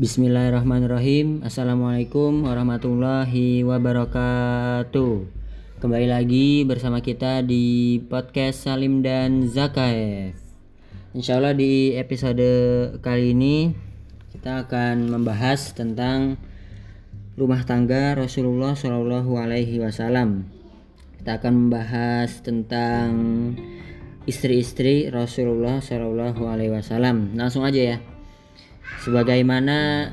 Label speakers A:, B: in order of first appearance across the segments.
A: Bismillahirrahmanirrahim. Assalamualaikum warahmatullahi wabarakatuh. Kembali lagi bersama kita di podcast Salim dan Zakaev. Insya Allah di episode kali ini Kita akan membahas tentang Rumah tangga Rasulullah Shallallahu Alaihi Wasallam. Kita akan membahas tentang istri-istri Rasulullah Shallallahu Alaihi Wasallam. Langsung aja ya sebagaimana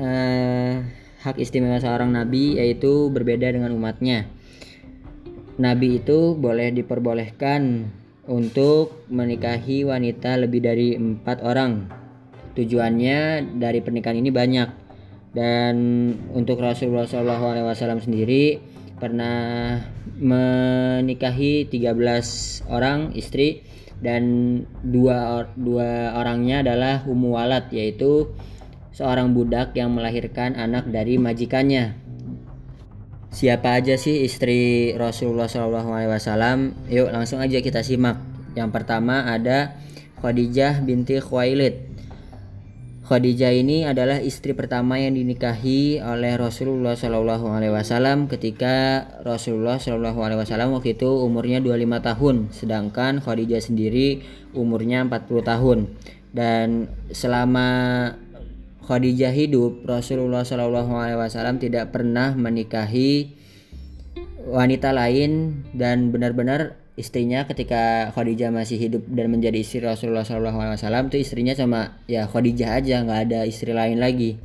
A: eh, hak istimewa seorang nabi yaitu berbeda dengan umatnya. Nabi itu boleh diperbolehkan untuk menikahi wanita lebih dari empat orang. Tujuannya dari pernikahan ini banyak dan untuk Rasulullah SAW sendiri pernah menikahi 13 orang istri dan dua dua orangnya adalah Ummu Walad yaitu seorang budak yang melahirkan anak dari majikannya. Siapa aja sih istri Rasulullah SAW? Yuk langsung aja kita simak. Yang pertama ada Khadijah binti Khuwailid. Khadijah ini adalah istri pertama yang dinikahi oleh Rasulullah Shallallahu Alaihi Wasallam ketika Rasulullah Shallallahu Alaihi Wasallam waktu itu umurnya 25 tahun, sedangkan Khadijah sendiri umurnya 40 tahun. Dan selama Khadijah hidup, Rasulullah Shallallahu Alaihi Wasallam tidak pernah menikahi wanita lain dan benar-benar istrinya ketika Khadijah masih hidup dan menjadi istri Rasulullah SAW itu istrinya sama ya Khadijah aja nggak ada istri lain lagi.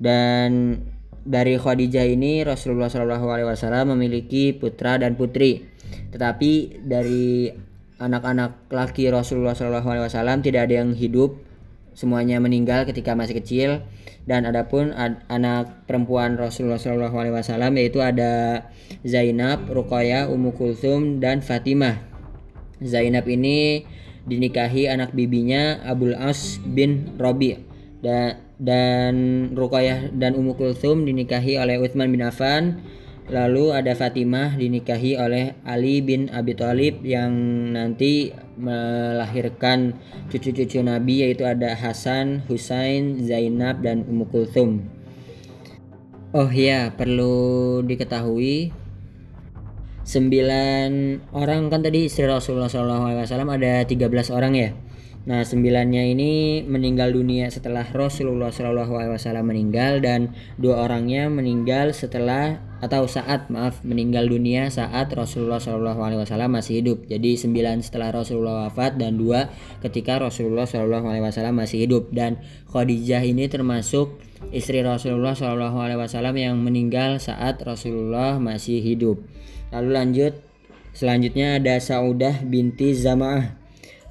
A: Dan dari Khadijah ini Rasulullah SAW memiliki putra dan putri. Tetapi dari anak-anak laki Rasulullah SAW tidak ada yang hidup semuanya meninggal ketika masih kecil. Dan adapun ad, anak perempuan Rasulullah SAW yaitu ada Zainab, Ruqayyah, Ummu Kulthum dan Fatimah. Zainab ini dinikahi anak bibinya Abul As bin Robi dan dan Ruqayyah dan Ummu Kulthum dinikahi oleh Utsman bin Affan Lalu ada Fatimah dinikahi oleh Ali bin Abi Thalib yang nanti melahirkan cucu-cucu Nabi yaitu ada Hasan, Husain, Zainab dan Ummu Kulthum. Oh ya, perlu diketahui sembilan orang kan tadi istri Rasulullah SAW ada 13 orang ya. Nah, sembilannya ini meninggal dunia setelah Rasulullah SAW meninggal dan dua orangnya meninggal setelah atau saat maaf meninggal dunia saat Rasulullah SAW masih hidup. Jadi sembilan setelah Rasulullah wafat dan dua ketika Rasulullah SAW masih hidup. Dan Khadijah ini termasuk istri Rasulullah SAW yang meninggal saat Rasulullah masih hidup. Lalu lanjut selanjutnya ada Saudah binti Zama'ah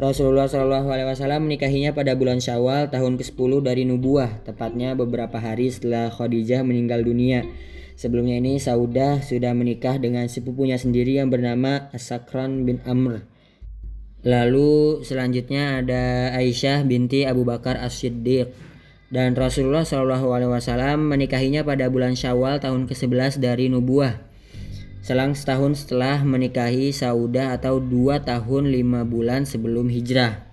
A: Rasulullah Shallallahu Alaihi Wasallam menikahinya pada bulan Syawal tahun ke-10 dari nubuah, tepatnya beberapa hari setelah Khadijah meninggal dunia. Sebelumnya ini Saudah sudah menikah dengan sepupunya sendiri yang bernama Asakran bin Amr. Lalu selanjutnya ada Aisyah binti Abu Bakar As-Siddiq. Dan Rasulullah Shallallahu Alaihi Wasallam menikahinya pada bulan Syawal tahun ke-11 dari nubuah selang setahun setelah menikahi Saudah atau dua tahun lima bulan sebelum hijrah.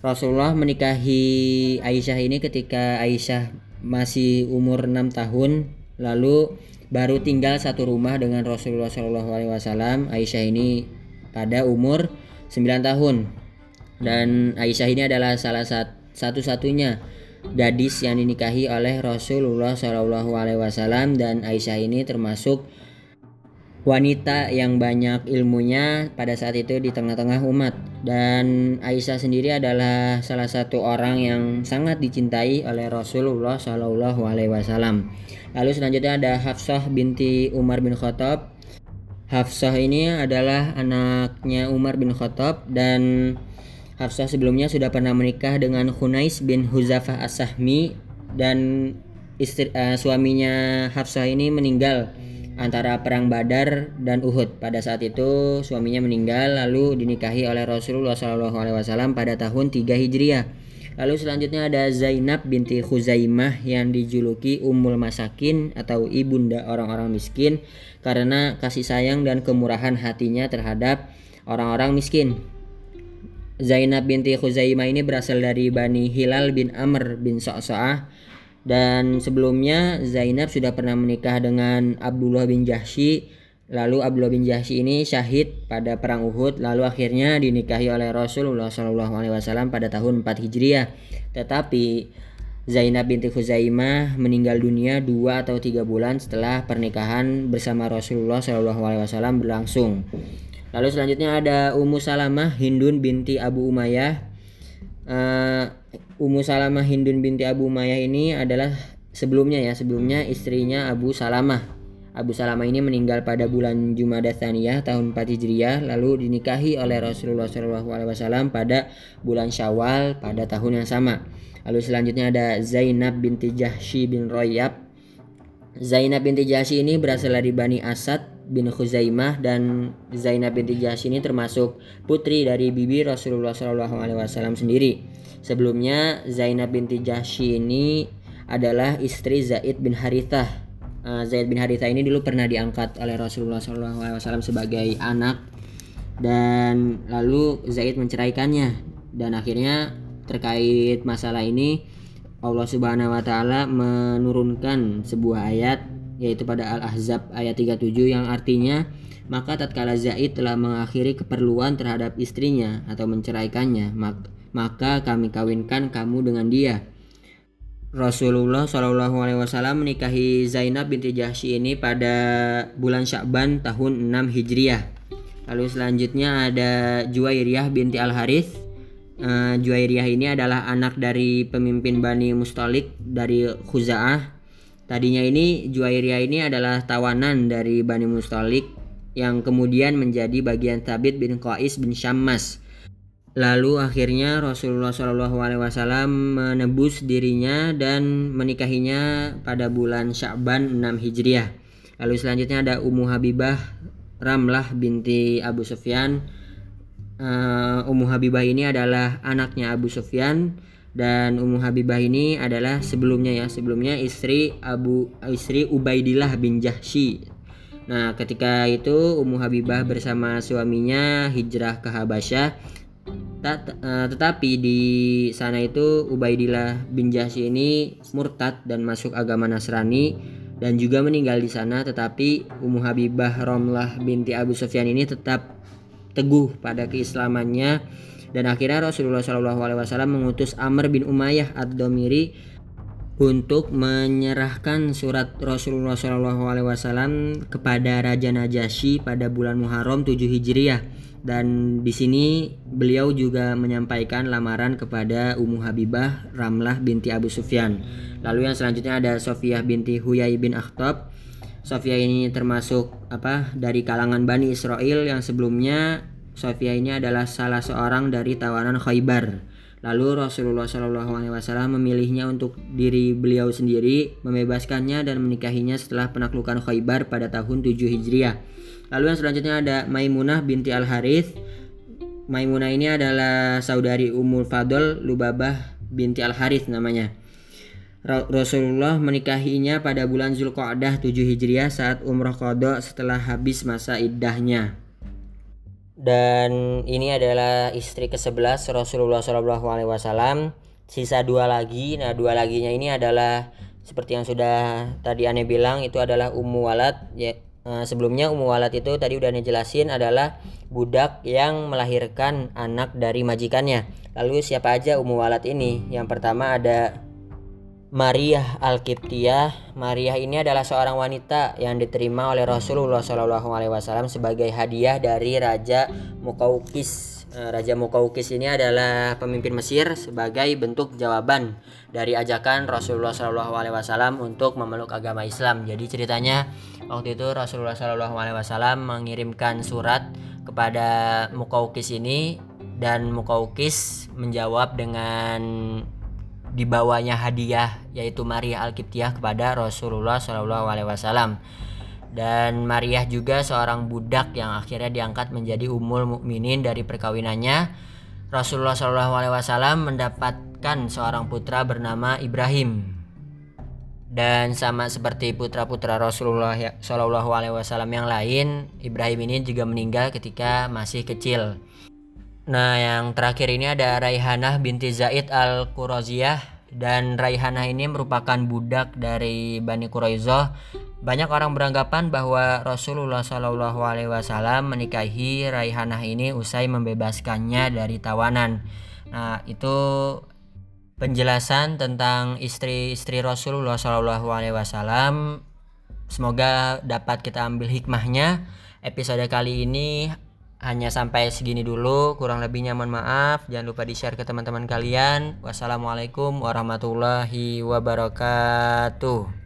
A: Rasulullah menikahi Aisyah ini ketika Aisyah masih umur enam tahun lalu baru tinggal satu rumah dengan Rasulullah Wasallam. Aisyah ini pada umur 9 tahun dan Aisyah ini adalah salah satu-satunya gadis yang dinikahi oleh Rasulullah Wasallam dan Aisyah ini termasuk wanita yang banyak ilmunya pada saat itu di tengah-tengah umat dan Aisyah sendiri adalah salah satu orang yang sangat dicintai oleh Rasulullah Shallallahu Alaihi Wasallam. Lalu selanjutnya ada Hafsah binti Umar bin Khattab. Hafsah ini adalah anaknya Umar bin Khattab dan Hafsah sebelumnya sudah pernah menikah dengan Hunais bin Huzafah As-Sahmi dan istri uh, suaminya Hafsah ini meninggal antara perang Badar dan Uhud. Pada saat itu suaminya meninggal lalu dinikahi oleh Rasulullah SAW pada tahun 3 Hijriah. Lalu selanjutnya ada Zainab binti Khuzaimah yang dijuluki Ummul Masakin atau ibunda orang-orang miskin karena kasih sayang dan kemurahan hatinya terhadap orang-orang miskin. Zainab binti Khuzaimah ini berasal dari Bani Hilal bin Amr bin Sa'sa'ah Dan sebelumnya Zainab sudah pernah menikah dengan Abdullah bin Jahsy. Lalu Abdullah bin Jahsy ini syahid pada perang Uhud. Lalu akhirnya dinikahi oleh Rasulullah SAW pada tahun 4 Hijriah. Tetapi Zainab binti Khuzaimah meninggal dunia dua atau tiga bulan setelah pernikahan bersama Rasulullah SAW berlangsung. Lalu selanjutnya ada Ummu Salamah Hindun binti Abu Umayyah. Uh, Ummu Salamah Hindun binti Abu Umayyah ini adalah sebelumnya ya, sebelumnya istrinya Abu Salamah. Abu Salamah ini meninggal pada bulan Jumadah Tsaniyah tahun 4 Hijriah lalu dinikahi oleh Rasulullah SAW pada bulan Syawal pada tahun yang sama. Lalu selanjutnya ada Zainab binti Jahsy bin Royab. Zainab binti Jahsy ini berasal dari Bani Asad bin Khuzaimah dan Zainab binti Jahsy ini termasuk putri dari bibi Rasulullah SAW sendiri. Sebelumnya Zainab binti Jahsy ini adalah istri Zaid bin Harithah. Uh, Zaid bin Harithah ini dulu pernah diangkat oleh Rasulullah SAW sebagai anak dan lalu Zaid menceraikannya dan akhirnya terkait masalah ini Allah Subhanahu wa taala menurunkan sebuah ayat yaitu pada Al-Ahzab ayat 37 yang artinya maka tatkala Zaid telah mengakhiri keperluan terhadap istrinya atau menceraikannya maka kami kawinkan kamu dengan dia. Rasulullah Shallallahu Alaihi Wasallam menikahi Zainab binti Jahsy ini pada bulan Syakban tahun 6 Hijriah. Lalu selanjutnya ada Juwairiyah binti Al Harith. Uh, Juwairiyah ini adalah anak dari pemimpin Bani Mustalik dari Khuza'ah. Tadinya ini Juwairiyah ini adalah tawanan dari Bani Mustalik yang kemudian menjadi bagian Tabit bin Qais bin Syammas Lalu akhirnya Rasulullah Shallallahu Alaihi Wasallam menebus dirinya dan menikahinya pada bulan Sya'ban 6 Hijriah. Lalu selanjutnya ada Ummu Habibah Ramlah binti Abu Sufyan. Uh, Ummu Habibah ini adalah anaknya Abu Sufyan dan Ummu Habibah ini adalah sebelumnya ya sebelumnya istri Abu istri Ubaidillah bin Jahsy. Nah, ketika itu Ummu Habibah bersama suaminya hijrah ke Habasyah. Uh, tetapi di sana itu Ubaidillah bin Jahsy ini murtad dan masuk agama Nasrani dan juga meninggal di sana. Tetapi Ummu Habibah Romlah binti Abu Sufyan ini tetap teguh pada keislamannya dan akhirnya Rasulullah SAW mengutus Amr bin Umayyah ad-Domiri untuk menyerahkan surat Rasulullah SAW kepada Raja Najasyi pada bulan Muharram 7 Hijriah dan di sini beliau juga menyampaikan lamaran kepada Ummu Habibah Ramlah binti Abu Sufyan. Lalu yang selanjutnya ada Sofiyah binti Huyai bin Akhtab. Sofiyah ini termasuk apa dari kalangan Bani Israel yang sebelumnya Sofiyah ini adalah salah seorang dari tawanan Khaybar. Lalu Rasulullah SAW memilihnya untuk diri beliau sendiri, membebaskannya dan menikahinya setelah penaklukan Khaybar pada tahun 7 Hijriah. Lalu yang selanjutnya ada Maimunah binti Al Harith. Maimunah ini adalah saudari Ummul Fadl Lubabah binti Al Harith namanya. Rasulullah menikahinya pada bulan Zulqa'dah 7 Hijriah saat umroh qadha setelah habis masa iddahnya. Dan ini adalah istri ke-11 Rasulullah SAW. Sisa dua lagi. Nah, dua laginya ini adalah seperti yang sudah tadi aneh bilang itu adalah Ummu Walad ya, Eh, sebelumnya Ummu Walad itu tadi udah dijelasin adalah budak yang melahirkan anak dari majikannya. Lalu siapa aja Ummu Walad ini? Yang pertama ada Maria Al-Qibtiyah. Maria ini adalah seorang wanita yang diterima oleh Rasulullah SAW sebagai hadiah dari Raja Mukaukis Eh, Raja Mukaukis ini adalah pemimpin Mesir sebagai bentuk jawaban dari ajakan Rasulullah SAW untuk memeluk agama Islam. Jadi ceritanya waktu itu Rasulullah SAW mengirimkan surat kepada Mukaukis ini dan Mukaukis menjawab dengan dibawanya hadiah yaitu Maria Alkiptiah kepada Rasulullah SAW dan Maria juga seorang budak yang akhirnya diangkat menjadi umul mukminin dari perkawinannya. Rasulullah SAW mendapatkan seorang putra bernama Ibrahim. Dan sama seperti putra-putra Rasulullah SAW yang lain, Ibrahim ini juga meninggal ketika masih kecil. Nah, yang terakhir ini ada Raihanah binti Zaid al-Quraziyah dan Raihanah ini merupakan budak dari Bani Quraizoh. Banyak orang beranggapan bahwa Rasulullah Wasallam menikahi Raihanah ini usai membebaskannya dari tawanan. Nah itu penjelasan tentang istri-istri Rasulullah Wasallam. Semoga dapat kita ambil hikmahnya. Episode kali ini hanya sampai segini dulu kurang lebihnya mohon maaf. Jangan lupa di share ke teman-teman kalian. Wassalamualaikum warahmatullahi wabarakatuh